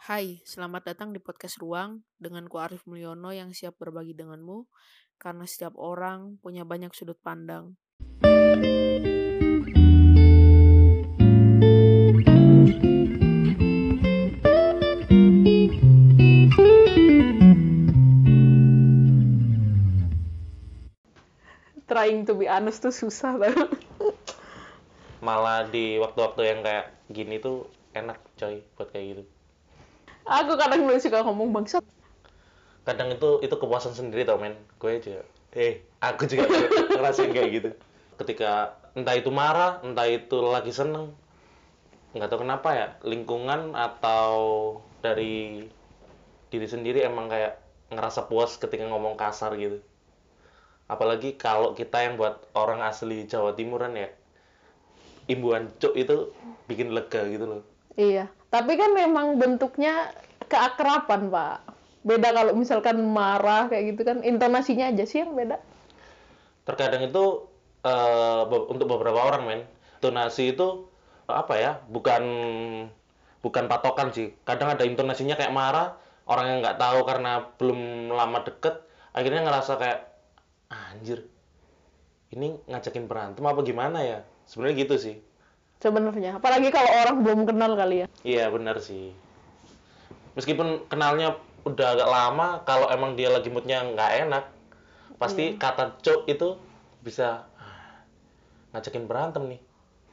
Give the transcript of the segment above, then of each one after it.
Hai, selamat datang di podcast Ruang dengan ku Arif Mulyono yang siap berbagi denganmu karena setiap orang punya banyak sudut pandang. Trying to be honest tuh susah tau. malah di waktu-waktu yang kayak gini tuh enak coy buat kayak gitu Aku kadang lebih suka ngomong bangsat. kadang itu itu kepuasan sendiri tau men. Gue aja. Eh aku juga ngerasain kayak gitu. Ketika entah itu marah entah itu lagi seneng. Nggak tahu kenapa ya lingkungan atau dari diri sendiri emang kayak ngerasa puas ketika ngomong kasar gitu. Apalagi kalau kita yang buat orang asli Jawa Timuran ya imbuhan cuk itu bikin lega gitu loh. Iya. Tapi kan memang bentuknya keakraban, Pak. Beda kalau misalkan marah kayak gitu kan intonasinya aja sih yang beda. terkadang itu eh, be- untuk beberapa orang men intonasi itu apa ya bukan bukan patokan sih kadang ada intonasinya kayak marah orang yang nggak tahu karena belum lama deket akhirnya ngerasa kayak anjir ini ngajakin berantem apa gimana ya sebenarnya gitu sih Sebenarnya, apalagi kalau orang belum kenal kali ya. Iya benar sih meskipun kenalnya udah agak lama kalau emang dia lagi moodnya nggak enak pasti kata cok itu bisa "Ah, ngajakin berantem nih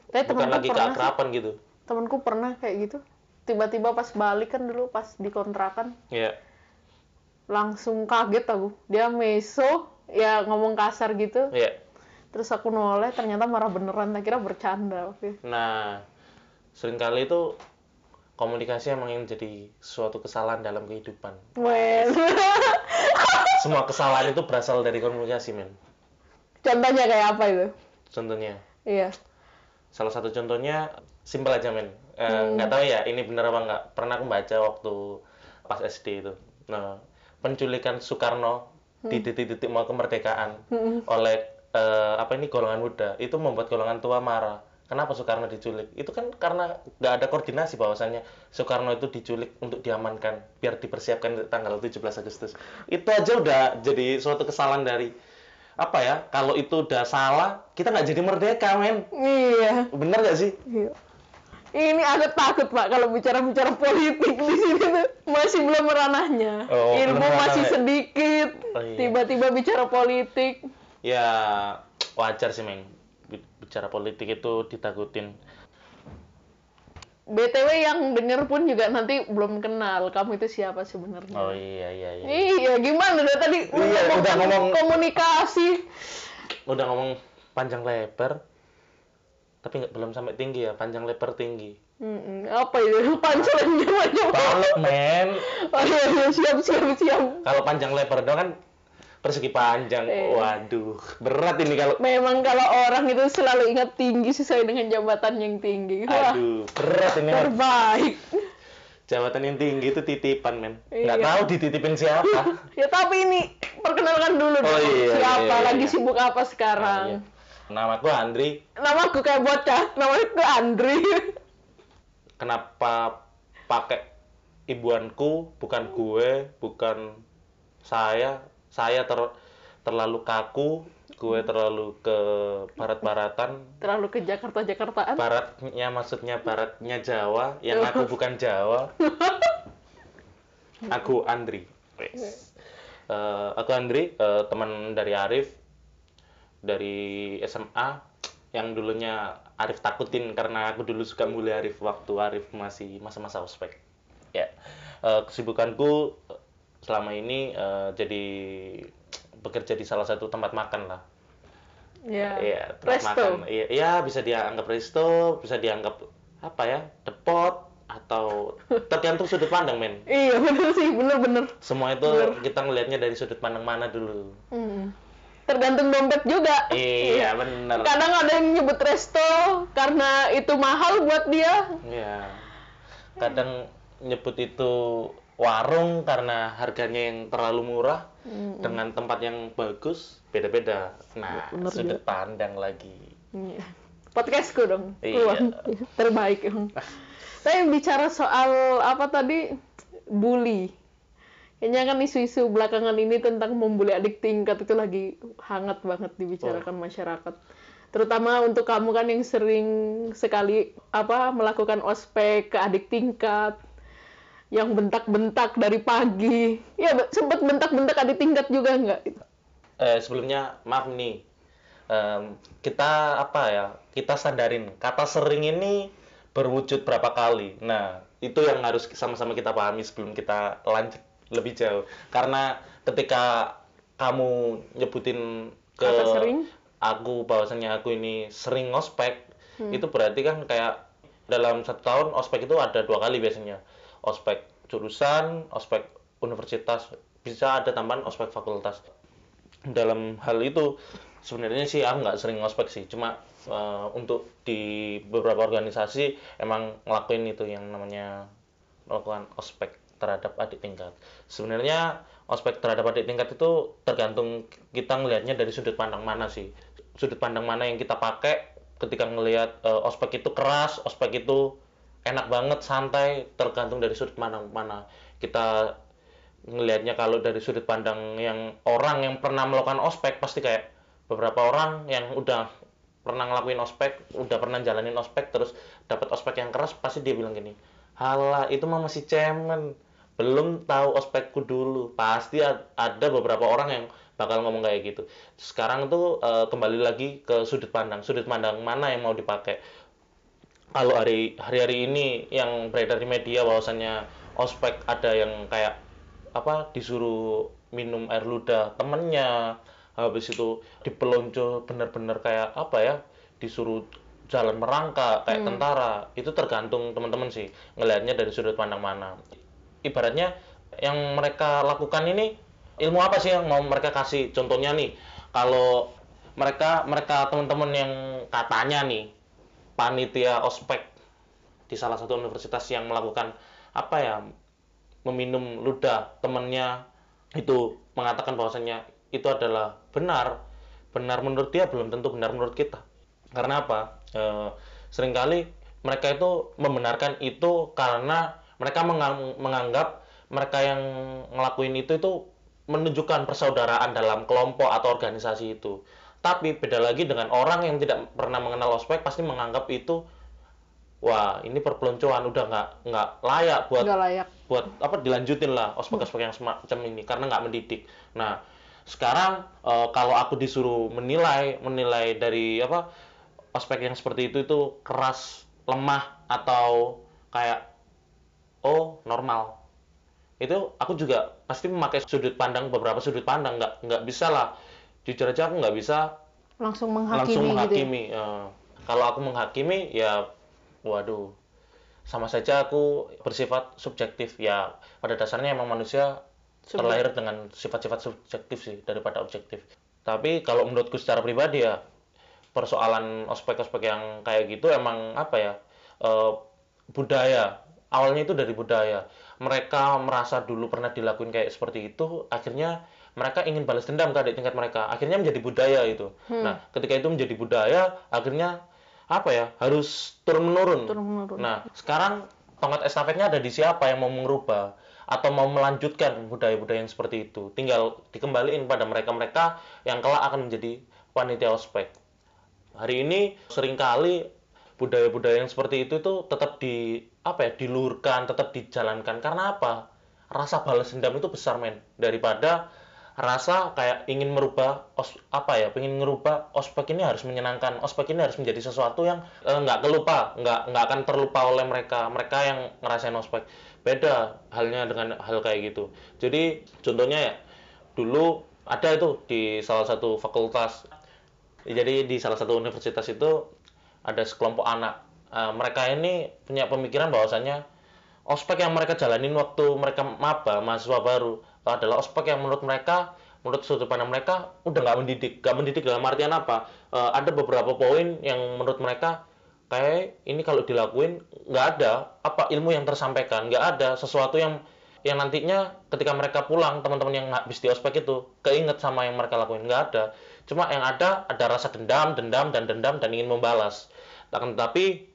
Tapi bukan lagi keakraban gitu Temanku pernah kayak gitu. Tiba-tiba pas balik kan dulu pas di kontrakan ya langsung kaget aku. Dia meso ya ngomong kasar gitu. ya Terus aku noleh ternyata marah beneran. Tak kira bercanda. Oke. nah sering kali itu komunikasi emang yang jadi suatu kesalahan dalam kehidupan. Well. semua kesalahan itu berasal dari komunikasi men. Contohnya kayak apa itu? contohnya? Iya. salah satu contohnya simpel aja men. Eh, nggak tahu ya ini bener apa nggak. Pernah aku baca waktu pas SD itu. Nah penculikan Soekarno di titik-titik mau kemerdekaan oleh eh, apa ini golongan muda. Itu membuat golongan tua marah kenapa Soekarno diculik itu kan karena nggak ada koordinasi bahwasannya Soekarno itu diculik untuk diamankan biar dipersiapkan tanggal 17 Agustus itu aja udah jadi suatu kesalahan dari apa ya kalau itu udah salah kita nggak jadi merdeka men Iya. bener nggak sih Iya. Ini aku takut pak kalau bicara-bicara politik di sini tuh masih belum ranahnya. Oh, Ilmu belum masih ranahnya. sedikit. Oh, iya. Tiba-tiba bicara politik. ya wajar sih meng bicara politik itu ditakutin BTW yang denger pun juga nanti belum kenal kamu itu siapa sebenarnya. oh iya iya iya Iya, gimana udah tadi Iya, udah ngomong komunikasi. udah ngomong panjang lebar tapi nggak belum sampai tinggi ya panjang lebar tinggi Mm-mm, apa itu? Pancelannya banyak. balok men Oh iya, iya, siap, siap, siap. kalau panjang lebar doang kan persegi panjang Eh. waduh berat ini kalau Memang kalau orang itu selalu ingat tinggi sesuai dengan jabatan yang tinggi. Wah, aduh berat ini terbaik. jabatan yang tinggi itu titipan men nggak Iya. tahu dititipin siapa Ya tapi ini perkenalkan dulu Oh, dong. iya, Siapa iya, lagi iya. sibuk apa sekarang? Ah, iya. Nama gue Andri. Nama aku kayak bocah, namanya Andri. Kenapa pakai ibuanku, bukan gue, bukan saya. Saya ter- terlalu kaku, gue terlalu ke barat-baratan. Terlalu ke Jakarta-Jakartaan. Baratnya maksudnya baratnya Jawa, yang aku bukan Jawa. Aku Andri. Wes. Eh, aku Andri, eh, teman dari Arif dari SMA yang dulunya Arif takutin karena aku dulu suka mulai Arif waktu Arif masih masa-masa ospek. Ya, Eh, kesibukanku eh, selama ini eh, jadi bekerja di salah satu tempat makan lah. Ya. Iya, tempat Resto. makan. Iya, iya, bisa dianggap resto, bisa dianggap apa ya, depot atau tergantung sudut pandang men. Iya bener sih, bener-bener. Semua itu kita ngelihatnya dari sudut pandang mana dulu. Hmm. Tergantung dompet juga. Iya, bener. Kadang ada yang nyebut resto karena itu mahal buat dia. Iya. Kadang nyebut itu warung karena harganya yang terlalu murah dengan tempat yang bagus beda-beda. Nah, bener sudut pandang lagi. Iya. podcastku dong Iya. Terbaik saya bicara soal apa tadi bully kayaknya kan isu-isu belakangan ini tentang membuli adik tingkat itu lagi hangat banget dibicarakan masyarakat terutama untuk kamu kan yang sering sekali apa melakukan ospek ke adik tingkat yang bentak-bentak dari pagi. Ya sempat bentak-bentak adik tingkat juga nggak? Eh, sebelumnya maaf nih. Em, kita apa ya kita sadarin kata sering ini berwujud berapa kali. Nah itu yang harus sama-sama kita pahami sebelum kita lanjut lebih jauh. Karena ketika kamu nyebutin ke Kata sering? aku bahwasanya aku ini sering ngospek itu berarti kan kayak dalam satu tahun ospek itu ada dua kali biasanya ospek jurusan ospek universitas bisa ada tambahan ospek fakultas. Dalam hal itu sebenarnya sih aku nggak sering ngospek sih. Cuma eh, untuk di beberapa organisasi emang ngelakuin itu yang namanya melakukan ospek terhadap adik tingkat. Sebenarnya ospek terhadap adik tingkat itu tergantung kita ngelihatnya dari sudut pandang mana sih. Sudut pandang mana yang kita pakai ketika ngelihat eh, ospek itu keras ospek itu enak banget santai tergantung dari sudut pandang mana kita ngelihatnya kalau dari sudut pandang yang orang yang pernah melakukan ospek pasti kayak beberapa orang yang udah pernah ngelakuin ospek, udah pernah jalanin ospek terus dapat ospek yang keras pasti dia bilang gini, "Halah, itu mah masih cemen. Belum tahu ospekku dulu." Pasti ad- ada beberapa orang yang bakal ngomong kayak gitu. Sekarang tuh eh, kembali lagi ke sudut pandang, sudut pandang mana yang mau dipakai kalau hari hari-hari ini yang beredar di media bahwasannya ospek ada yang kayak apa disuruh minum air ludah temennya habis itu dipelonco bener-bener kayak apa ya disuruh jalan merangkak kayak tentara itu tergantung teman-teman sih ngelihatnya dari sudut pandang mana. Ibaratnya yang mereka lakukan ini ilmu apa sih yang mau mereka kasih? Contohnya nih kalau mereka mereka teman-teman yang katanya nih panitia ospek di salah satu universitas yang melakukan apa ya meminum ludah temannya itu mengatakan bahwasanya itu adalah benar. Benar menurut dia belum tentu benar menurut kita. Karena apa? Eh, sering kali mereka itu membenarkan itu karena mereka mengang- menganggap mereka yang ngelakuin itu itu menunjukkan persaudaraan dalam kelompok atau organisasi itu tapi beda lagi dengan orang yang tidak pernah mengenal ospek pasti menganggap itu wah ini perpeloncoan udah nggak nggak layak buat nggak layak buat apa dilanjutin lah ospek-ospek yang semacam ini karena nggak mendidik. Nah sekarang eh, kalau aku disuruh menilai menilai dari apa ospek yang seperti itu itu keras, lemah atau kayak oh normal itu aku juga pasti memakai sudut pandang beberapa sudut pandang nggak nggak bisa lah jujur aja aku nggak bisa langsung menghakimi, langsung gitu ya. menghakimi. Eh, kalau aku menghakimi ya waduh sama saja aku bersifat subjektif ya pada dasarnya emang manusia terlahir dengan sifat-sifat subjektif sih daripada objektif. Tapi kalau menurutku secara pribadi ya persoalan ospek-ospek yang kayak gitu emang apa ya eh, budaya awalnya itu dari budaya mereka merasa dulu pernah dilakuin kayak seperti itu akhirnya mereka ingin balas dendam ke adik tingkat mereka. Akhirnya menjadi budaya itu. Nah ketika itu menjadi budaya akhirnya apa ya harus turun menurun Turun-menurun. nah sekarang tongkat estafetnya ada di siapa yang mau mengubah atau mau melanjutkan budaya-budaya yang seperti itu? Tinggal dikembaliin pada mereka-mereka yang kelak akan menjadi panitia ospek. Hari ini sering kali budaya-budaya yang seperti itu itu tetap di apa ya dilurkan tetap dijalankan. Karena apa? Rasa balas dendam itu besar men daripada rasa kayak ingin merubah os, apa ya ingin merubah ospek ini harus menyenangkan. Ospek ini harus menjadi sesuatu yang eh, nggak kelupa nggak nggak akan terlupa oleh mereka. Mereka yang ngerasain ospek. Beda halnya dengan hal kayak gitu. Jadi contohnya ya dulu ada itu di salah satu fakultas. Jadi di salah satu universitas itu ada sekelompok anak. Eh, mereka ini punya pemikiran bahwasannya ospek yang mereka jalanin waktu mereka maba, mahasiswa baru adalah ospek yang menurut mereka, menurut sudut pandang mereka udah nggak mendidik. Nggak mendidik dalam artian apa? Eh, ada beberapa poin yang menurut mereka kayak ini kalau dilakuin nggak ada. Apa ilmu yang tersampaikan, nggak ada. Sesuatu yang yang nantinya ketika mereka pulang teman-teman yang habis di ospek itu keinget sama yang mereka lakuin. Nggak ada. Cuma yang ada ada rasa dendam dendam dan dendam dan ingin membalas. Akan tetapi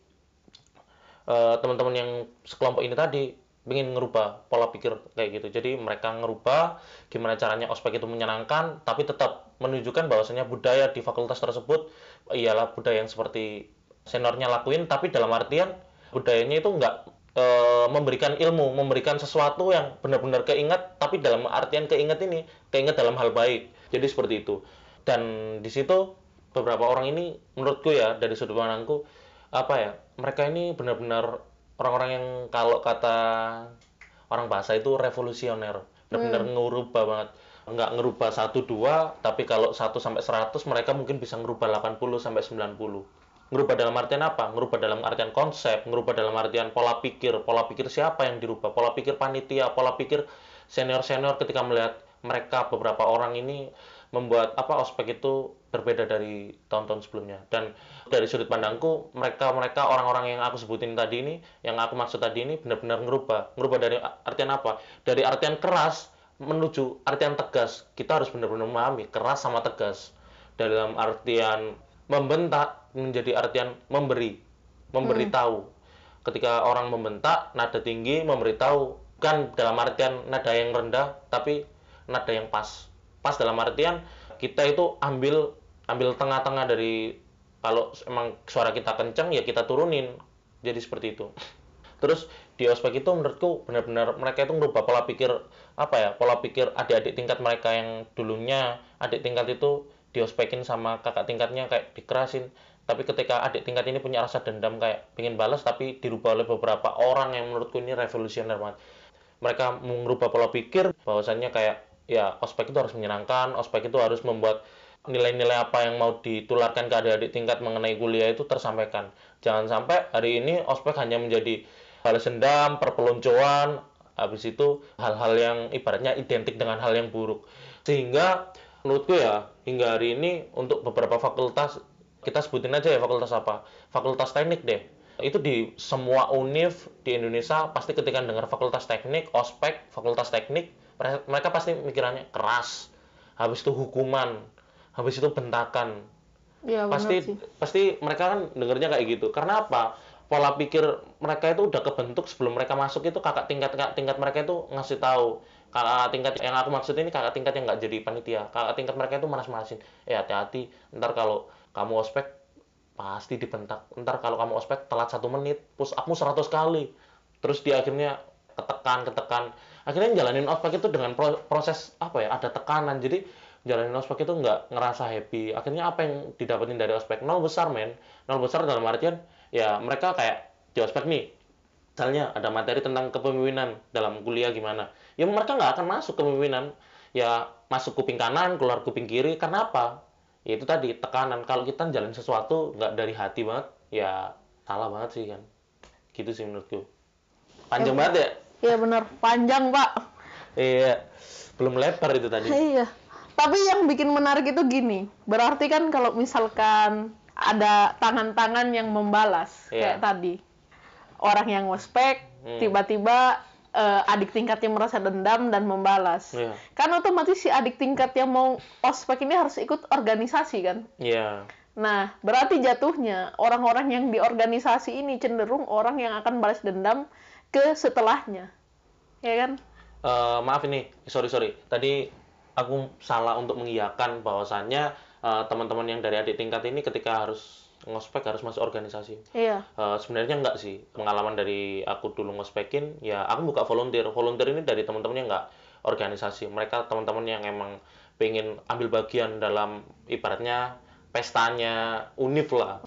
eh, teman-teman yang sekelompok ini tadi ingin ngerubah pola pikir kayak gitu. Jadi mereka ngerubah gimana caranya ospek itu menyenangkan, tapi tetap menunjukkan bahwasanya budaya di fakultas tersebut ialah budaya yang seperti seniornya lakuin, tapi dalam artian budayanya itu nggak e, memberikan ilmu, memberikan sesuatu yang benar-benar keinget, tapi dalam artian keinget ini keinget dalam hal baik. Jadi seperti itu. Dan di situ beberapa orang ini menurutku ya dari sudut pandangku apa ya mereka ini benar-benar orang-orang yang kalau kata orang bahasa itu revolusioner benar-benar ngerubah banget. Nggak ngerubah satu dua tapi kalau 1 sampai 100 mereka mungkin bisa ngerubah 80 sampai 90 ngerubah dalam artian apa? Ngerubah dalam artian konsep ngerubah dalam artian pola pikir. Pola pikir siapa yang dirubah? Pola pikir panitia pola pikir senior senior ketika melihat mereka beberapa orang ini membuat apa ospek itu berbeda dari tahun-tahun sebelumnya. Dan dari sudut pandangku mereka mereka orang-orang yang aku sebutin tadi ini yang aku maksud tadi ini benar-benar ngerubah. Ngerubah dari artian apa? Dari artian keras menuju artian tegas. Kita harus benar-benar memahami keras sama tegas. Dalam artian membentak menjadi artian memberi. Memberitahu ketika orang membentak nada tinggi memberitahu kan dalam artian nada yang rendah tapi nada yang pas. Pas dalam artian kita itu ambil ambil tengah-tengah dari kalau emang suara kita kencang ya kita turunin. Jadi seperti itu. Terus di ospek itu menurutku benar-benar mereka itu merubah pola pikir apa ya pola pikir adik-adik tingkat mereka yang dulunya adik tingkat itu diospekin sama kakak tingkatnya kayak dikerasin. Tapi ketika adik tingkat ini punya rasa dendam kayak pengen balas tapi dirubah oleh beberapa orang yang menurutku ini revolusioner banget. Mereka mengubah pola pikir bahwasannya kayak ya ospek itu harus menyenangkan ospek itu harus membuat nilai-nilai apa yang mau ditularkan ke adik-adik tingkat mengenai kuliah itu tersampaikan. Jangan sampai hari ini ospek hanya menjadi hal dendam perpeloncoan habis itu hal-hal yang ibaratnya identik dengan hal yang buruk. Sehingga menurutku ya hingga hari ini untuk beberapa fakultas kita sebutin aja ya fakultas apa? Fakultas teknik deh. Itu di semua univ di Indonesia pasti ketika dengar fakultas teknik ospek fakultas teknik mereka pasti mikirannya keras. Habis itu hukuman habis itu bentakan benar pasti sih. pasti mereka kan dengernya kayak gitu. Karena apa? Pola pikir mereka itu udah kebentuk sebelum mereka masuk itu kakak tingkat kakak tingkat mereka itu ngasih tahu. Kakak tingkat yang aku maksud ini kakak tingkat yang nggak jadi panitia. Kakak tingkat mereka itu manas-manasin eh hati-hati. Ntar kalau kamu ospek pasti dibentak. Ntar kalau kamu ospek telat satu menit push upmu 100 kali. Terus di akhirnya ketekan ketekan. Akhirnya jalanin ospek itu dengan pro- proses apa ya? Ada tekanan. Jadi jalanin ospek itu nggak ngerasa happy. Akhirnya apa yang didapetin dari ospek? Nol besar men. Nol besar dalam artian ya mereka kayak di ospek nih misalnya ada materi tentang kepemimpinan dalam kuliah gimana? Ya mereka nggak akan masuk kepemimpinan. Ya masuk kuping kanan keluar kuping kiri karena apa? Ya itu tadi tekanan. Kalau kita jalan sesuatu nggak dari hati banget ya salah banget sih kan. Gitu sih menurutku. Panjang banget ya? Iya benar, panjang pak. iya. Belum lebar itu tadi. Iya. Tapi yang bikin menarik itu gini, berarti kan kalau misalkan ada tangan-tangan yang membalas Iya. kayak tadi, orang yang ngospek Hmm. tiba-tiba eh, adik tingkatnya merasa dendam dan membalas. Iya. Kan otomatis si adik tingkat yang mau ospek ini harus ikut organisasi kan. iya Nah, berarti jatuhnya orang-orang yang di organisasi ini cenderung orang yang akan balas dendam ke setelahnya. Ya kan? Eh, maaf ini sorry sorry tadi aku salah untuk mengiyakan bahwasannya eh, teman-teman yang dari adik tingkat ini ketika harus ngospek harus masuk organisasi. Iya. Eh, sebenarnya enggak sih. Pengalaman dari aku dulu ngospekin ya aku buka volunteer. Volunteer ini dari teman-teman yang enggak organisasi. Mereka teman-teman yang emang pengen ambil bagian dalam ibaratnya pestanya univ lah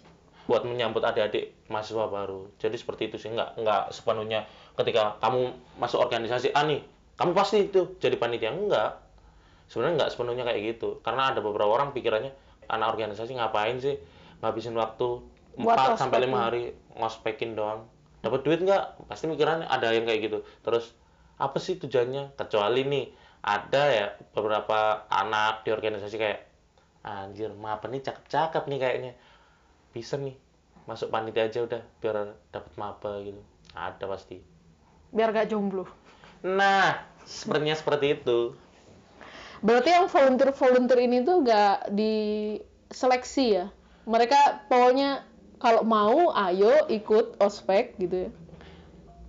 buat menyambut adik-adik mahasiswa baru. Jadi seperti itu sih. Enggak enggak sepenuhnya ketika kamu masuk organisasi A nih kamu pasti itu jadi panitia. Enggak sebenarnya nggak sepenuhnya kayak gitu. Karena ada beberapa orang pikirannya anak organisasi ngapain sih ngabisin waktu 4 sampai lima hari ngospekin doang. Dapat duit nggak? Pasti mikirannya ada yang kayak gitu. Terus apa sih tujuannya? Kecuali nih ada ya beberapa anak di organisasi kayak anjir maba nih? Cakep-cakep nih kayaknya. Bisa nih masuk panitia aja udah biar dapat maba gitu. Ada pasti. Biar gak jomblo. nah sepertinya seperti itu Berarti yang volunteer-volunteer ini tuh gak diseleksi ya? Mereka pokoknya kalau mau ayo ikut ospek gitu ya?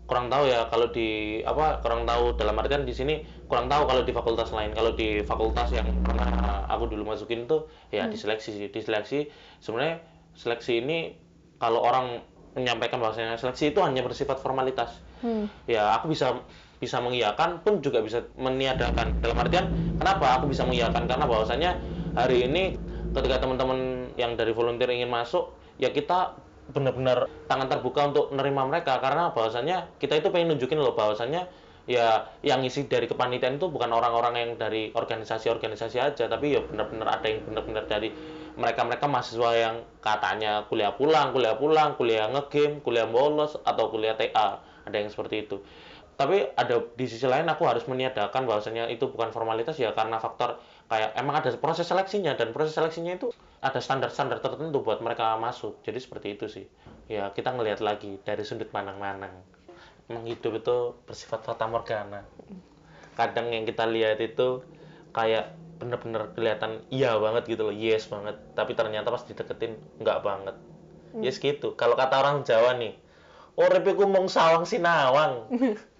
Kurang tahu ya kalau di apa kurang tahu dalam artian di sini kurang tahu kalau di fakultas lain. Kalau di fakultas yang pernah aku dulu masukin tuh ya diseleksi sih diseleksi. Sebenarnya seleksi ini kalau orang menyampaikan bahwasanya seleksi itu hanya bersifat formalitas. Hmm. ya aku bisa bisa mengiyakan pun juga bisa meniadakan. Dalam artian kenapa aku bisa mengiyakan? Karena bahwasanya hari ini ketika teman-teman yang dari volunteer ingin masuk ya kita benar-benar tangan terbuka untuk menerima mereka. Karena bahwasanya kita itu pengen nunjukin loh bahwasanya ya yang isi dari kepanitiaan itu bukan orang-orang yang dari organisasi-organisasi aja. Tapi ya benar-benar ada yang benar-benar dari mereka-mereka mahasiswa yang katanya kuliah pulang, kuliah pulang, kuliah ngegame, kuliah bolos atau kuliah TA ada yang seperti itu tapi ada di sisi lain aku harus meniadakan bahwasanya itu bukan formalitas ya karena faktor kayak emang ada proses seleksinya dan proses seleksinya itu ada standar-standar tertentu buat mereka masuk. Jadi seperti itu sih. Ya kita ngelihat lagi dari sudut pandang-pandang. Emang hidup itu bersifat fata morgana. Kadang yang kita lihat itu kayak bener-bener kelihatan iya banget gitu loh yes banget. Tapi ternyata pas dideketin enggak banget. Yes gitu. Kalau kata orang Jawa nih Urip iku mung sawang sinawang.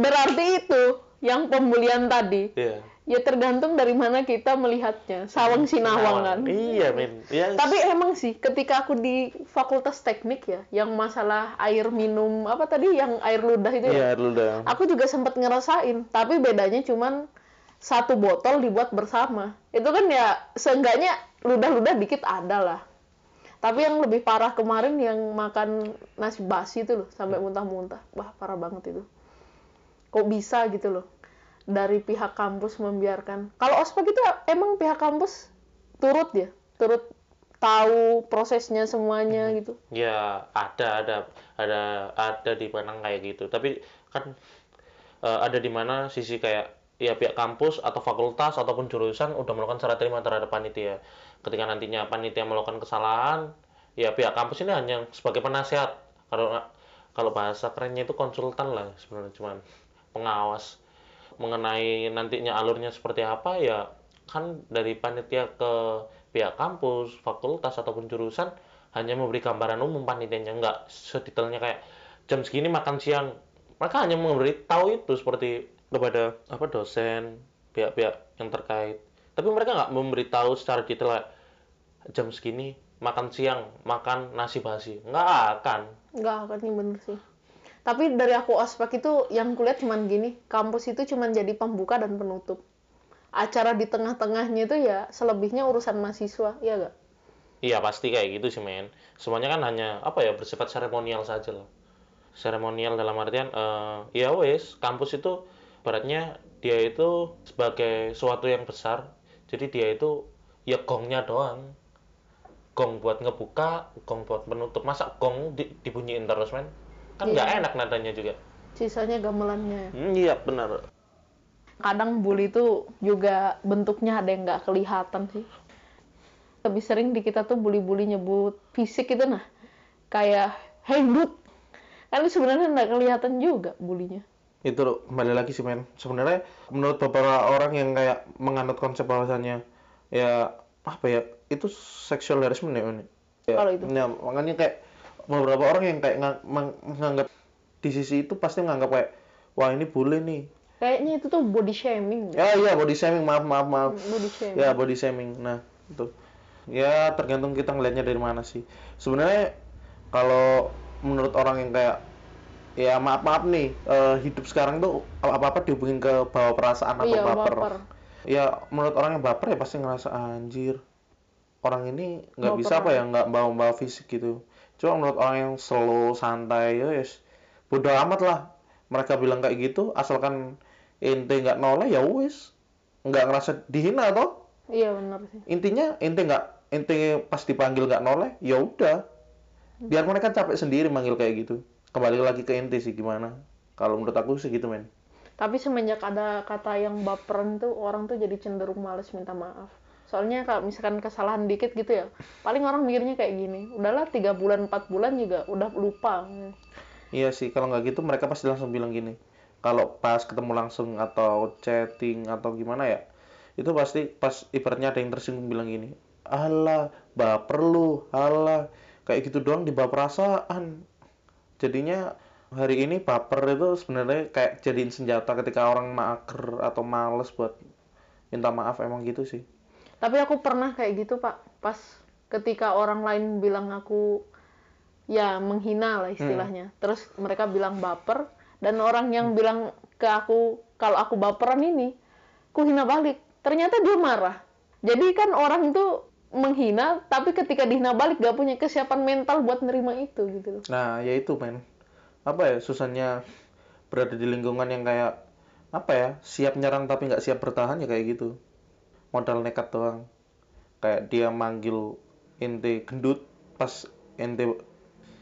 berarti itu yang pembulian tadi Iya. ya tergantung dari mana kita melihatnya. Sawang sinawang kan? Iya, men. Ya, tapi emang sih ketika aku di fakultas teknik ya yang masalah air minum apa tadi yang air ludah itu ya? Iya, dulu dah. aku juga sempat ngerasain tapi bedanya cuman satu botol dibuat bersama. Itu kan ya seenggaknya ludah-ludah dikit ada lah. Tapi yang lebih parah kemarin yang makan nasi basi itu loh sampai muntah-muntah. Wah parah banget itu kok bisa gitu loh dari pihak kampus membiarkan kalau ospek itu emang pihak kampus turut ya turut tahu prosesnya semuanya gitu Ya, ada ada ada ada di Penang kayak gitu. Tapi kan eh, ada di mana sisi kayak ya pihak kampus atau fakultas ataupun jurusan udah melakukan serah terima terhadap panitia. Ketika nantinya panitia melakukan kesalahan, ya pihak kampus ini hanya sebagai penasehat. Kalau kalau bahasa kerennya itu konsultan lah sebenarnya cuman pengawas mengenai nantinya alurnya seperti apa ya kan dari panitia ke pihak kampus, fakultas ataupun jurusan hanya memberi gambaran umum panitianya. Nggak sedetailnya kayak jam segini makan siang. Mereka hanya memberi tahu itu seperti kepada apa dosen pihak-pihak yang terkait. Tapi mereka nggak memberitahu secara detail kayak, jam segini makan siang makan nasi basi. Nggak akan. Nggak akan nih bener sih tapi dari aku ospek itu yang kulihat cuman gini kampus itu cuman jadi pembuka dan penutup acara di tengah-tengahnya itu ya selebihnya urusan mahasiswa ya gak Iya pasti kayak gitu sih men. Semuanya kan hanya apa ya bersifat seremonial saja lah. Seremonial dalam artian eh ya wes kampus itu baratnya dia itu sebagai suatu yang besar. Jadi dia itu ya gongnya doang. Gong buat ngebuka, gong buat menutup. Masa gong di- dibunyiin terus men? Kan nggak Iya. enak nadanya juga. sisanya gamelannya Hmm, iya benar. kadang bully itu juga bentuknya ada yang nggak kelihatan sih lebih sering di kita tuh bully-bully nyebut fisik itu nah kayak hey but kan sebenarnya nggak kelihatan juga bulinya itu loh, kembali lagi sih men sebenarnya menurut beberapa orang yang kayak menganut konsep bahwasannya ya apa ya itu sexual harassment ya men ya, Kalau itu. ya, makanya kayak beberapa orang yang kayak ngang- meng- menganggap di sisi itu pasti menganggap kayak wah ini boleh nih. Kayaknya itu tuh body shaming ya iya body shaming maaf maaf maaf. Body shaming. Ya body shaming. Nah itu. Ya tergantung kita ngelihatnya dari mana sih. Sebenarnya kalau menurut orang yang kayak ya maaf maaf nih eh, hidup sekarang tuh apa apa dihubungin ke bawa perasaan atau Iya, baper. baper. ya menurut orang yang baper ya pasti ngerasa anjir. Orang ini nggak bisa apa ya nggak bawa bawa fisik gitu cuma menurut orang yang slow santai ya yes bodoh amat lah. Mereka bilang kayak gitu asalkan ente nggak noleh ya wes nggak ngerasa dihina toh. Iya benar sih. Intinya ente nggak ente pas dipanggil nggak noleh ya udah. Biar mereka capek sendiri manggil kayak gitu. Kembali lagi ke ente sih gimana. Kalau menurut aku sih gitu men. Tapi semenjak ada kata yang baperan tuh orang tuh jadi cenderung males minta maaf soalnya kalau misalkan kesalahan dikit gitu ya paling orang mikirnya kayak gini udahlah tiga bulan empat bulan juga udah lupa. Iya sih kalau nggak gitu mereka pasti langsung bilang gini. Kalau pas ketemu langsung atau chatting atau gimana ya itu pasti pas ibaratnya ada yang tersinggung bilang gini alah baper lu alah. Kayak gitu doang dibawa perasaan. Jadinya hari ini baper itu sebenarnya kayak jadiin senjata ketika orang mager atau males buat minta maaf emang gitu sih Tapi aku pernah kayak gitu, Pak. Pas ketika orang lain bilang aku ya menghina lah istilahnya. Terus mereka bilang baper dan orang yang bilang ke aku kalau aku baperan ini, ku hina balik. Ternyata dia marah. Jadi kan orang itu menghina, tapi ketika dihina balik gak punya kesiapan mental buat nerima itu gitu loh. Nah, ya itu men. Apa ya susahnya berada di lingkungan yang kayak apa ya siap nyerang tapi nggak siap bertahan ya kayak gitu. Modal nekat doang. Kayak dia manggil ente gendut pas ente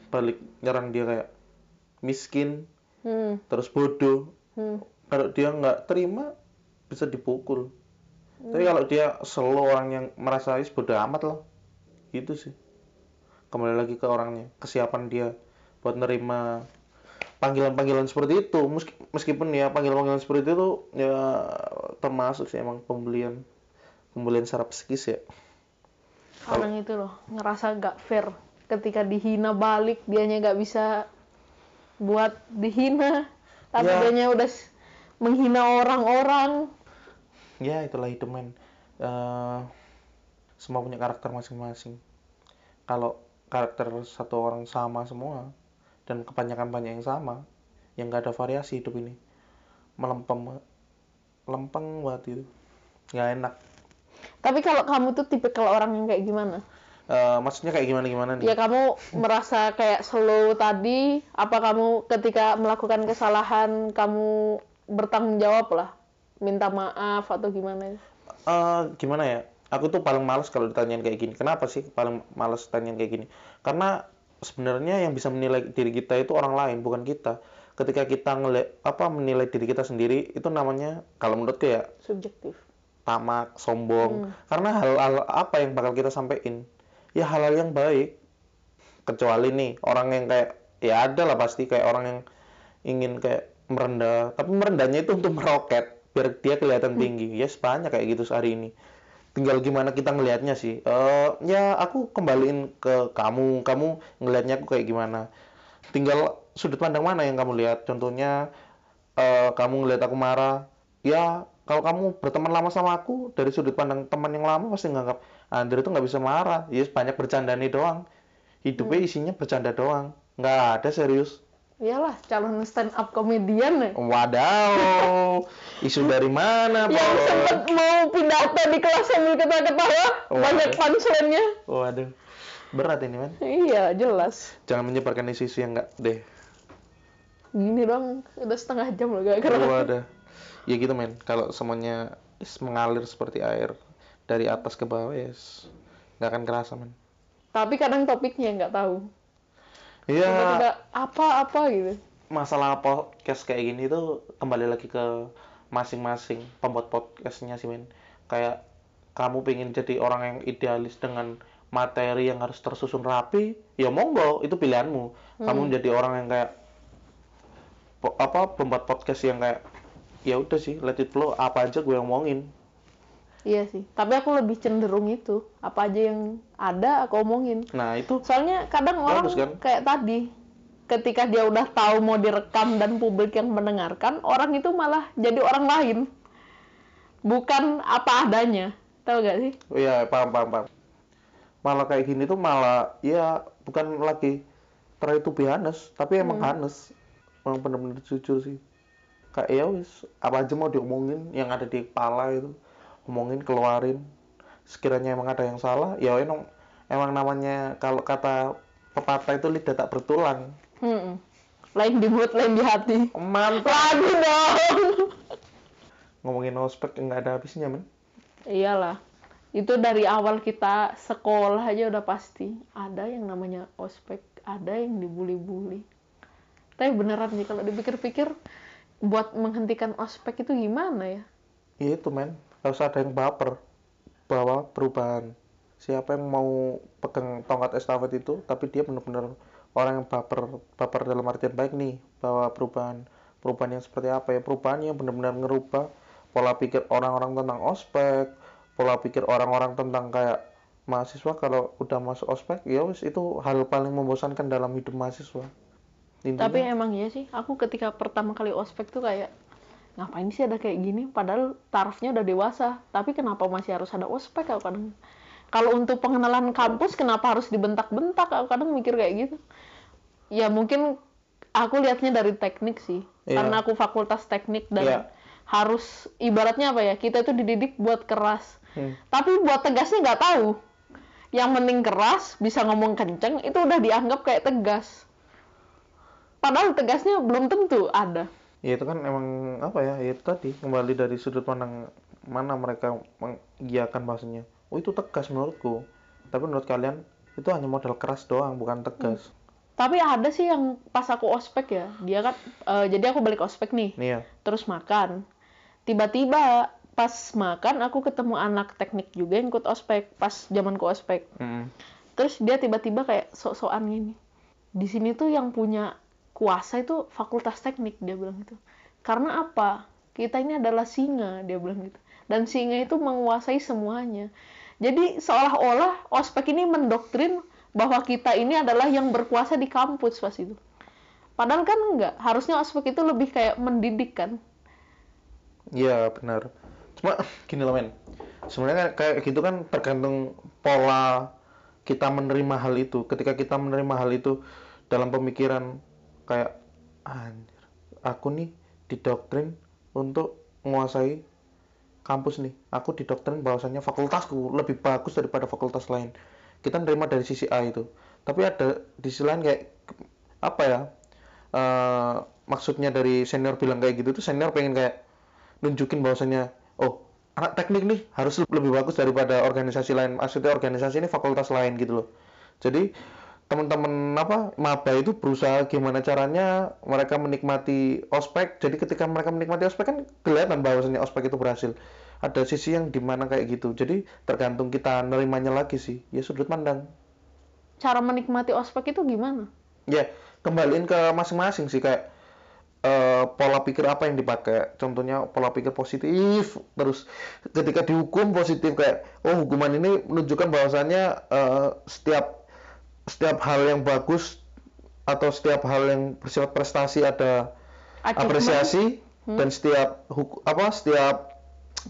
balik nyerang dia kayak miskin Hmm, terus bodoh. hmm. Kalau dia nggak terima bisa dipukul. Tapi kalau dia selalu orang yang merasa is bodoh amat lah. Gitu sih. Kembali lagi ke orangnya, kesiapan dia buat nerima panggilan-panggilan seperti itu. Meski- Meskipun ya panggilan-panggilan seperti itu ya termasuk sih emang pembelian pembelian secara psikis ya. Orang itu loh ngerasa gak fair ketika dihina balik dianya gak bisa buat dihina tapi Ya. dianya udah menghina orang-orang Ya itulah hidup men. Eh, semua punya karakter masing-masing. Kalau karakter satu orang sama semua dan kebanyakan banyak yang sama, yang gak ada variasi hidup ini, melempem, lempeng banget itu, nggak enak. Tapi kalau kamu tuh tipe kalau orang yang kayak gimana Eh, maksudnya kayak gimana gimana nih? ya kamu merasa kayak slow tadi apa kamu ketika melakukan kesalahan kamu bertanggung jawab lah minta maaf atau gimana Eh, gimana ya? Aku tuh paling males kalau ditanyain kayak gini. Kenapa sih paling males tanyain kayak gini? Karena sebenarnya yang bisa menilai diri kita itu orang lain, bukan kita. Ketika kita ngeliat apa menilai diri kita sendiri itu namanya kalau menurutku ya subjektif tamak, sombong. Karena hal-hal apa yang bakal kita sampaikan? Ya hal-hal yang baik. Kecuali nih orang yang kayak ya ada lah pasti kayak orang yang ingin kayak merendah, tapi merendahnya itu untuk meroket biar dia kelihatan tinggi. Ya banyak kayak gitu sehari ini. Tinggal gimana kita ngelihatnya sih. Eh ya aku kembaliin ke kamu, kamu ngelihatnya aku kayak gimana. Tinggal sudut pandang mana yang kamu lihat. Contohnya eh, kamu ngelihat aku marah, ya kalau kamu berteman lama sama aku dari sudut pandang teman yang lama pasti nganggap Andre itu nggak bisa marah, ya banyak bercanda nih doang. Hidupnya isinya bercanda doang, nggak ada serius. iyalah calon stand up komedian ya. Wadaw, isu dari mana, yang Bos? sempet mau pidato di kelas sambil ketawa-ketawa. Banyak punchline-nya. Waduh, berat ini man. iya jelas. Jangan menyebarkan isu-isu yang nggak deh. gini dong udah setengah jam loh gak kerasa Waduh, ya gitu men. Kalau semuanya is mengalir seperti air dari atas ke bawah, yes, nggak akan kerasa men. tapi kadang topiknya nggak tahu Iya. apa-apa gitu masalah podcast kayak gini tuh kembali lagi ke masing-masing pembuat podcastnya sih men kayak kamu pengen jadi orang yang idealis dengan materi yang harus tersusun rapi ya monggo itu pilihanmu kamu menjadi orang yang kayak apa pembuat podcast yang kayak ya udah sih let it flow. Apa aja gue yang omongin iya sih. Tapi aku lebih cenderung itu. Apa aja yang ada aku omongin. Nah itu soalnya kadang orang Bagus, kan? kayak tadi ketika dia udah tahu mau direkam dan publik yang mendengarkan orang itu malah jadi orang lain. Bukan apa adanya. Tahu gak sih? Oh ya paham paham paham. Malah kayak gini tuh malah ya bukan lagi try to be honest tapi emang honest. Emang bener-bener jujur sih kayak ya wis apa aja mau diomongin yang ada di kepala itu omongin keluarin. Sekiranya emang ada yang salah ya emang emang namanya kalau kata pepatah itu lidah tak bertulang. Hmm. lain di mulut lain di hati. Mantap. Lagi dong. Ngomongin ospek nggak ada habisnya men. Iyalah. Itu dari awal kita sekolah aja udah pasti ada yang namanya ospek ada yang dibully-bully. Tapi beneran nih kalau dipikir-pikir buat menghentikan ospek itu gimana ya? Ya itu men. Harus ada yang baper bawa perubahan. Siapa yang mau pegang tongkat estafet itu tapi dia benar-benar orang yang baper baper dalam artian baik nih bawa perubahan perubahan yang seperti apa ya. Perubahan yang benar-benar ngerubah pola pikir orang-orang tentang ospek pola pikir orang-orang tentang kayak mahasiswa. Kalau udah masuk ospek ya wis itu hal paling membosankan dalam hidup mahasiswa Intinya, Tapi emang iya sih, aku ketika pertama kali ospek tuh kayak ngapain sih ada kayak gini? Padahal tarafnya udah dewasa, tapi kenapa masih harus ada ospek? Aku kadang kalau untuk pengenalan kampus kenapa harus dibentak-bentak? Aku kadang mikir kayak gitu. Ya mungkin aku lihatnya dari teknik sih, Iya. karena aku fakultas teknik dan Iya. harus ibaratnya apa ya? Kita itu dididik buat keras, Hmm. tapi buat tegasnya nggak tahu. Yang penting keras, bisa ngomong kenceng, itu udah dianggap kayak tegas. Padahal tegasnya belum tentu ada. ya itu kan emang apa ya ya itu tadi kembali dari sudut pandang mana mereka mengiyakan bahasanya oh itu tegas menurutku tapi menurut kalian itu hanya modal keras doang bukan tegas Tapi ada sih yang pas aku ospek ya, dia kan, eh, jadi aku balik ospek nih, nih ya terus makan. Tiba-tiba pas makan aku ketemu anak teknik juga yang ikut ospek pas zamanku ospek. Mm. Terus dia tiba-tiba kayak sok-sokan gini. Di sini tuh yang punya kuasa itu fakultas teknik dia bilang gitu. Karena apa? Kita ini adalah singa dia bilang gitu. Dan singa itu menguasai semuanya. Jadi seolah-olah ospek ini mendoktrin bahwa kita ini adalah yang berkuasa di kampus pas itu. Padahal kan enggak. Harusnya ospek itu lebih kayak mendidik kan. Iya benar. Cuma gini loh men. Sebenarnya kayak gitu kan tergantung pola kita menerima hal itu. Ketika kita menerima hal itu dalam pemikiran kayak anjir, aku nih didoktrin untuk menguasai kampus nih. Aku didoktrin bahwasannya fakultasku lebih bagus daripada fakultas lain. Kita nerima dari sisi A itu. Tapi ada di sisi lain kayak apa ya? eh, maksudnya dari senior bilang kayak gitu tuh senior pengen kayak nunjukin bahwasannya oh anak teknik nih harus lebih bagus daripada organisasi lain maksudnya organisasi ini fakultas lain gitu loh jadi teman-teman apa maba itu berusaha gimana caranya mereka menikmati ospek. Jadi ketika mereka menikmati ospek kan kelihatan bahwasannya ospek itu berhasil. Ada sisi yang di mana kayak gitu. Jadi tergantung kita nerimanya lagi sih. Ya sudut pandang. Cara menikmati ospek itu gimana? ya kembaliin ke masing-masing sih. Kayak eh, pola pikir apa yang dipakai. Contohnya pola pikir positif terus ketika dihukum positif kayak oh hukuman ini menunjukkan bahwasannya eh, setiap setiap hal yang bagus atau setiap hal yang bersifat prestasi ada apresiasi dan setiap huku- apa setiap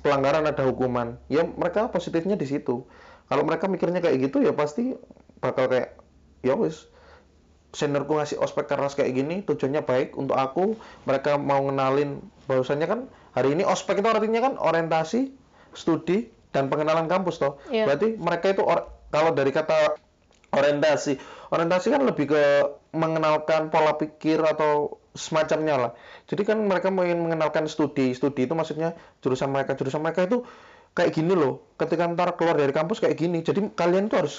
pelanggaran ada hukuman. Ya mereka positifnya di situ. Kalau mereka mikirnya kayak gitu ya pasti bakal kayak ya wis seniorku ngasih ospek keras kayak gini tujuannya baik untuk aku mereka mau ngenalin bahwasannya kan hari ini ospek itu artinya kan orientasi studi dan pengenalan kampus toh. Iya. berarti mereka itu or- kalau dari kata orientasi. Orientasi kan lebih ke mengenalkan pola pikir atau semacamnya lah. Jadi kan mereka mau ingin mengenalkan studi. Studi itu maksudnya jurusan mereka. Jurusan mereka itu kayak gini loh. Ketika ntar keluar dari kampus kayak gini. Jadi kalian tuh harus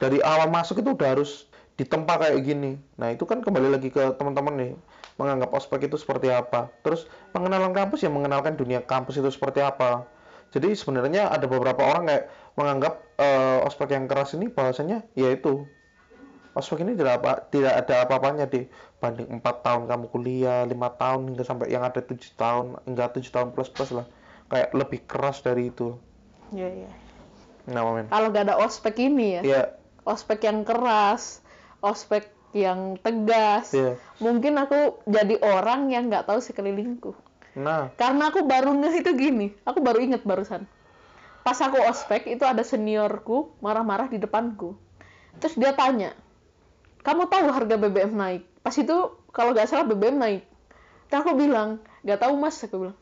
dari awal masuk itu udah harus ditempa kayak gini. Nah itu kan kembali lagi ke teman-teman nih menganggap ospek itu seperti apa. Terus pengenalan kampus ya mengenalkan dunia kampus itu seperti apa. Jadi sebenarnya ada beberapa orang kayak menganggap eh, ospek yang keras ini bahwasanya ya itu ospek ini tidak apa tidak ada apa-apanya deh banding empat tahun kamu kuliah lima tahun hingga sampai yang ada tujuh tahun hingga tujuh tahun plus plus lah kayak lebih keras dari itu Iya, iya. nah momen Kalau gak ada ospek ini ya, ya ospek yang keras, ospek yang tegas, Iya. mungkin aku jadi orang yang nggak tahu sekelilingku. nah Karena aku baru ngeh itu gini, aku baru inget barusan. Pas aku ospek itu ada seniorku marah-marah di depanku. Terus dia tanya, kamu tahu harga BBM naik? Pas itu kalau nggak salah BBM naik. Terus aku bilang, nggak tahu mas, aku bilang.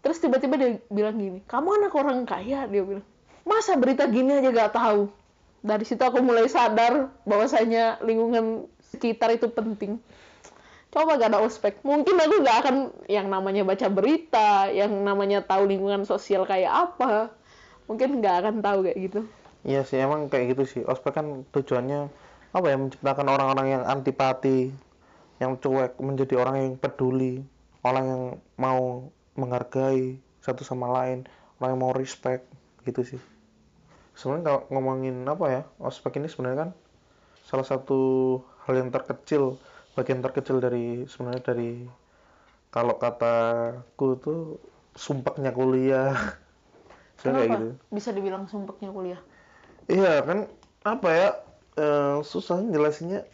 Terus tiba-tiba dia bilang gini, kamu anak orang kaya, dia bilang. Masa berita gini aja nggak tahu? Dari situ aku mulai sadar bahwasanya lingkungan sekitar itu penting coba gak ada ospek mungkin aku gak akan yang namanya baca berita yang namanya tahu lingkungan sosial kayak apa mungkin gak akan tahu kayak gitu Iya sih emang kayak gitu sih. Ospek kan tujuannya apa ya menciptakan orang-orang yang antipati, yang cuek menjadi orang yang peduli, orang yang mau menghargai satu sama lain, orang yang mau respect gitu sih. Sebenarnya kalau ngomongin apa ya ospek ini sebenarnya kan salah satu hal yang terkecil, bagian terkecil dari sebenarnya dari kalau kataku tuh sumpahnya kuliah. Sebenarnya kayak kenapa gitu. bisa dibilang sumpeknya kuliah Iya kan apa ya eh, susah jelasinnya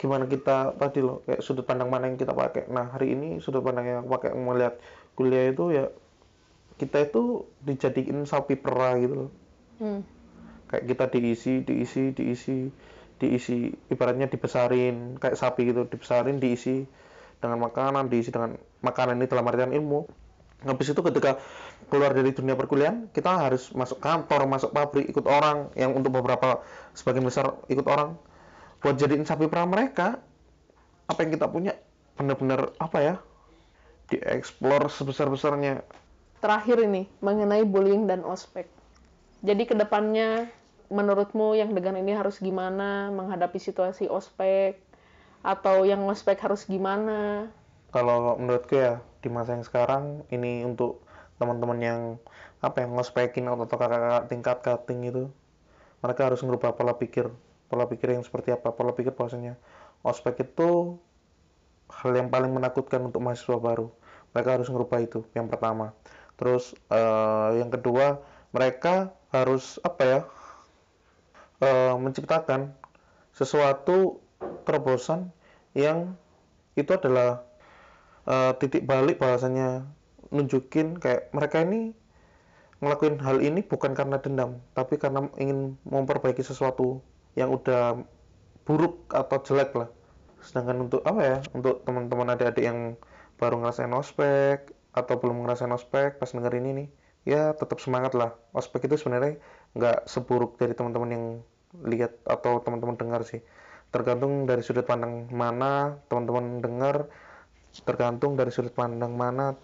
gimana kita tadi loh kayak sudut pandang mana yang kita pakai. Nah hari ini sudut pandang yang aku pakai melihat kuliah itu ya kita itu dijadiin sapi perah gitu loh. Hmm. Kayak kita diisi, diisi, diisi, diisi ibaratnya dibesarin kayak sapi gitu dibesarin diisi dengan makanan diisi dengan makanan ini dalam artian ilmu habis itu ketika keluar dari dunia perkuliahan kita harus masuk kantor masuk pabrik ikut orang yang untuk beberapa sebagian besar ikut orang buat jadiin sapi perah mereka apa yang kita punya benar-benar apa ya dieksplor sebesar-besarnya Terakhir ini mengenai bullying dan ospek. Jadi ke depannya menurutmu yang dengan ini harus gimana menghadapi situasi ospek atau yang ospek harus gimana? kalau menurutku ya di masa yang sekarang ini untuk teman-teman yang apa yang ngospekin atau kakak-kakak tingkat cutting itu mereka harus merubah pola pikir pola pikir yang seperti apa pola pikir bahwasanya ospek itu hal yang paling menakutkan untuk mahasiswa baru. Mereka harus merubah itu yang pertama. Terus eh, yang kedua mereka harus apa ya eh, menciptakan sesuatu terobosan yang itu adalah eh, titik balik bahwasanya nunjukin kayak mereka ini ngelakuin hal ini bukan karena dendam, tapi karena ingin memperbaiki sesuatu yang udah buruk atau jelek lah. Sedangkan untuk apa ya, untuk teman-teman adik-adik yang baru ngerasain ospek atau belum ngerasain ospek pas dengerin ini, ya tetap semangat lah. Ospek itu sebenarnya nggak seburuk dari teman-teman yang lihat atau teman-teman dengar sih. Tergantung dari sudut pandang mana teman-teman dengar, tergantung dari sudut pandang mana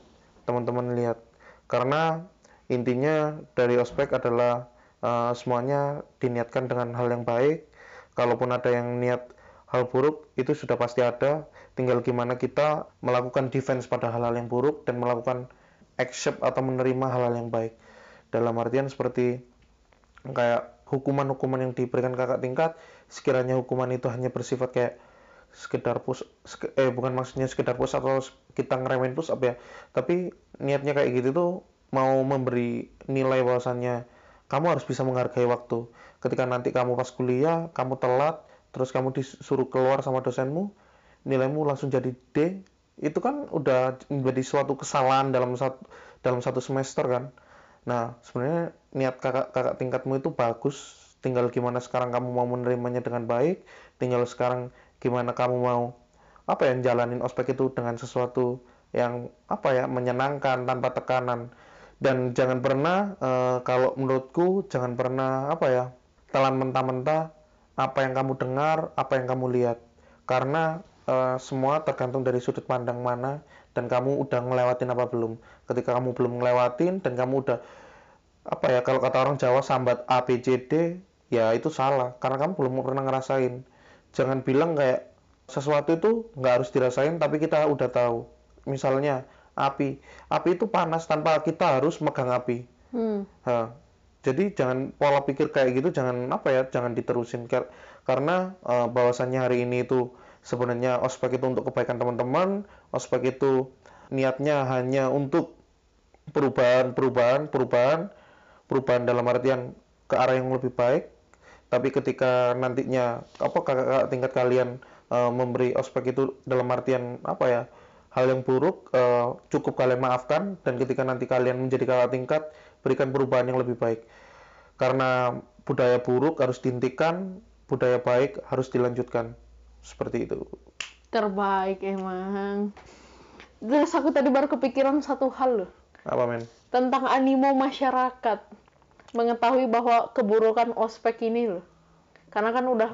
teman-teman lihat. Karena intinya dari ospek adalah eh, semuanya diniatkan dengan hal yang baik. Kalaupun ada yang niat hal buruk, itu sudah pasti ada. Tinggal gimana kita melakukan defense pada hal-hal yang buruk dan melakukan accept atau menerima hal-hal yang baik. Dalam artian seperti kayak hukuman-hukuman yang diberikan kakak tingkat, sekiranya hukuman itu hanya bersifat kayak sekedar push eh bukan maksudnya sekedar push atau kita ngeremehin push up ya tapi niatnya kayak gitu tuh mau memberi nilai bahwasannya kamu harus bisa menghargai waktu. Ketika nanti kamu pas kuliah kamu telat terus kamu disuruh keluar sama dosenmu nilaimu langsung jadi D itu kan udah menjadi suatu kesalahan dalam satu dalam satu semester kan. Nah sebenarnya niat kakak kakak tingkatmu itu bagus. Tinggal gimana sekarang kamu mau menerimanya dengan baik tinggal sekarang gimana kamu mau apa ya jalanin ospek itu dengan sesuatu yang apa ya menyenangkan tanpa tekanan. Dan jangan pernah eh, kalau menurutku jangan pernah apa ya telan mentah-mentah apa yang kamu dengar apa yang kamu lihat. Karena eh, semua tergantung dari sudut pandang mana dan kamu udah ngelewatin apa belum. Ketika kamu belum ngelewatin dan kamu udah apa ya kalau kata orang Jawa sambat A B C D ya itu salah. Karena kamu belum pernah ngerasain jangan bilang kayak sesuatu itu nggak harus dirasain tapi kita udah tahu. Misalnya api. Api itu panas tanpa kita harus megang api. Hmm. Ha. jadi jangan pola pikir kayak gitu jangan apa ya jangan diterusin. Kar- karena eh, bahwasannya hari ini itu sebenarnya ospek itu untuk kebaikan teman-teman ospek itu niatnya hanya untuk perubahan perubahan perubahan perubahan dalam artian ke arah yang lebih baik tapi ketika nantinya apa kakak tingkat kalian eh, memberi ospek itu dalam artian apa ya hal yang buruk eh, cukup kalian maafkan dan ketika nanti kalian menjadi kakak tingkat berikan perubahan yang lebih baik karena budaya buruk harus dihentikan budaya baik harus dilanjutkan seperti itu Terbaik emang. Terus aku tadi baru kepikiran satu hal loh. apa men Tentang animo masyarakat. Mengetahui bahwa keburukan ospek ini loh. Karena kan udah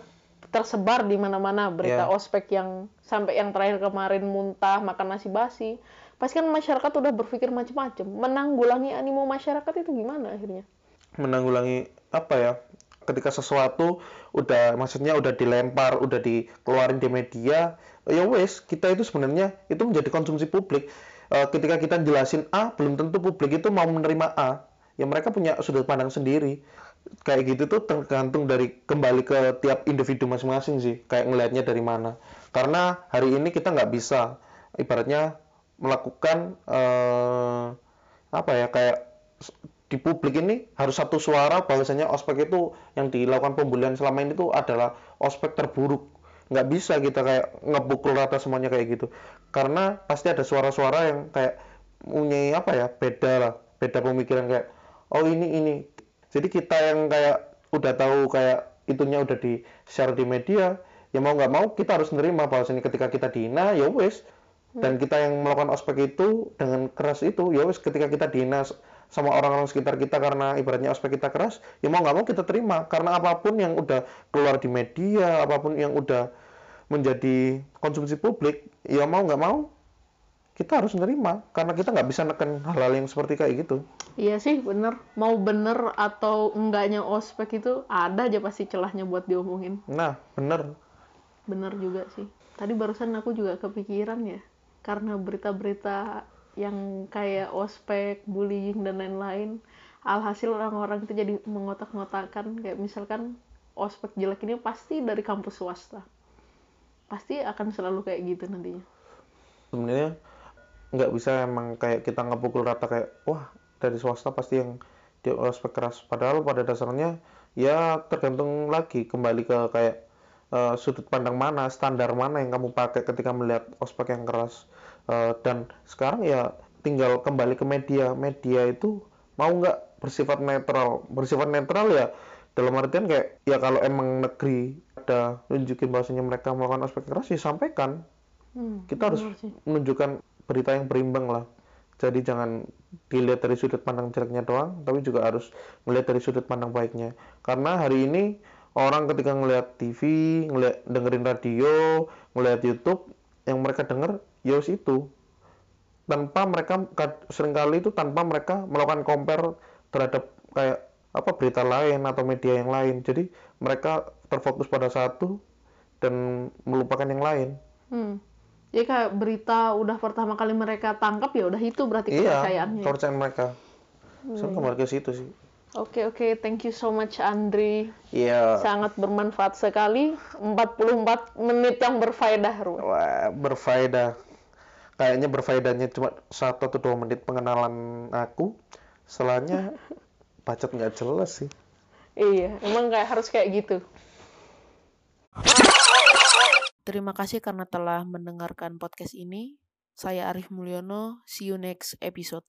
tersebar di mana-mana berita Iya. ospek yang sampai yang terakhir kemarin muntah makan nasi basi. Pasti kan masyarakat udah berpikir macam-macam. Menanggulangi animo masyarakat itu gimana akhirnya? menanggulangi apa ya ketika sesuatu udah maksudnya udah dilempar udah dikeluarin di media ya wes kita itu sebenarnya itu menjadi konsumsi publik Eh, ketika kita jelasin A belum tentu publik itu mau menerima A ya mereka punya sudut pandang sendiri. Kayak gitu tuh tergantung dari kembali ke tiap individu masing-masing sih kayak ngelihatnya dari mana. Karena hari ini kita nggak bisa ibaratnya melakukan eh, apa ya kayak di publik ini harus satu suara bahwasanya ospek itu yang dilakukan pembulian selama ini tuh adalah ospek terburuk. Nggak bisa kita kayak ngebukul rata semuanya kayak gitu. Karena pasti ada suara-suara yang kayak punya apa ya beda lah beda pemikiran kayak oh ini ini. Jadi kita yang kayak udah tahu kayak itunya udah di share di media ya mau nggak mau kita harus nerima bahwasanya ketika kita dihina ya wes. Dan kita yang melakukan ospek itu dengan keras itu ya wes ketika kita dihina sama orang-orang sekitar kita karena ibaratnya ospek kita keras, ya mau nggak mau kita terima. Karena apa pun yang udah keluar di media, apa pun yang udah menjadi konsumsi publik, ya mau nggak mau kita harus nerima karena kita nggak bisa neken hal-hal yang seperti kayak gitu. Iya sih bener, mau bener atau enggaknya ospek itu ada aja pasti celahnya buat diomongin. Nah bener. Bener juga sih. Tadi barusan aku juga kepikiran ya, karena berita-berita yang kayak ospek, bullying dan lain-lain. Alhasil orang-orang itu jadi mengotak-ngotakan kayak misalkan ospek jelek ini pasti dari kampus swasta. Pasti akan selalu kayak gitu nantinya. Sebenarnya nggak bisa emang kayak kita ngepukul rata kayak wah dari swasta pasti yang dia ospek keras. Padahal pada dasarnya ya tergantung lagi kembali ke kayak uh, sudut pandang mana, standar mana yang kamu pakai ketika melihat ospek yang keras. Uh, dan sekarang ya tinggal kembali ke media. Media itu mau nggak bersifat netral? Bersifat netral ya dalam artian kayak ya kalau emang negeri ada nunjukin bahwasanya mereka melakukan aspek keras ya sampaikan. Hmm, kita harus menunjukkan berita yang berimbang lah. Jadi jangan dilihat dari sudut pandang jeleknya doang tapi juga harus melihat dari sudut pandang baiknya. Karena hari ini orang ketika ngelihat TV ngelihat dengerin radio ngelihat YouTube yang mereka dengar ya itu. Tanpa mereka sering kali itu tanpa mereka melakukan compare terhadap kayak apa berita lain atau media yang lain. Jadi mereka terfokus pada satu dan melupakan yang lain. Hmm. Jadi kayak berita udah pertama kali mereka tangkap ya udah itu berarti iya, kepercayaannya kepercayaan mereka hmm. saya kembali ke situ sih Oke okay, oke, okay. thank you so much Andri. Iya. Yeah. Sangat bermanfaat sekali. 44 menit yang berfaedah, Wah, berfaedah kayaknya berfaedahnya cuma satu atau dua menit pengenalan aku setelahnya bacot nggak jelas sih iya emang kayak harus kayak gitu Terima kasih karena telah mendengarkan podcast ini. Saya Arif Mulyono. See you next episode.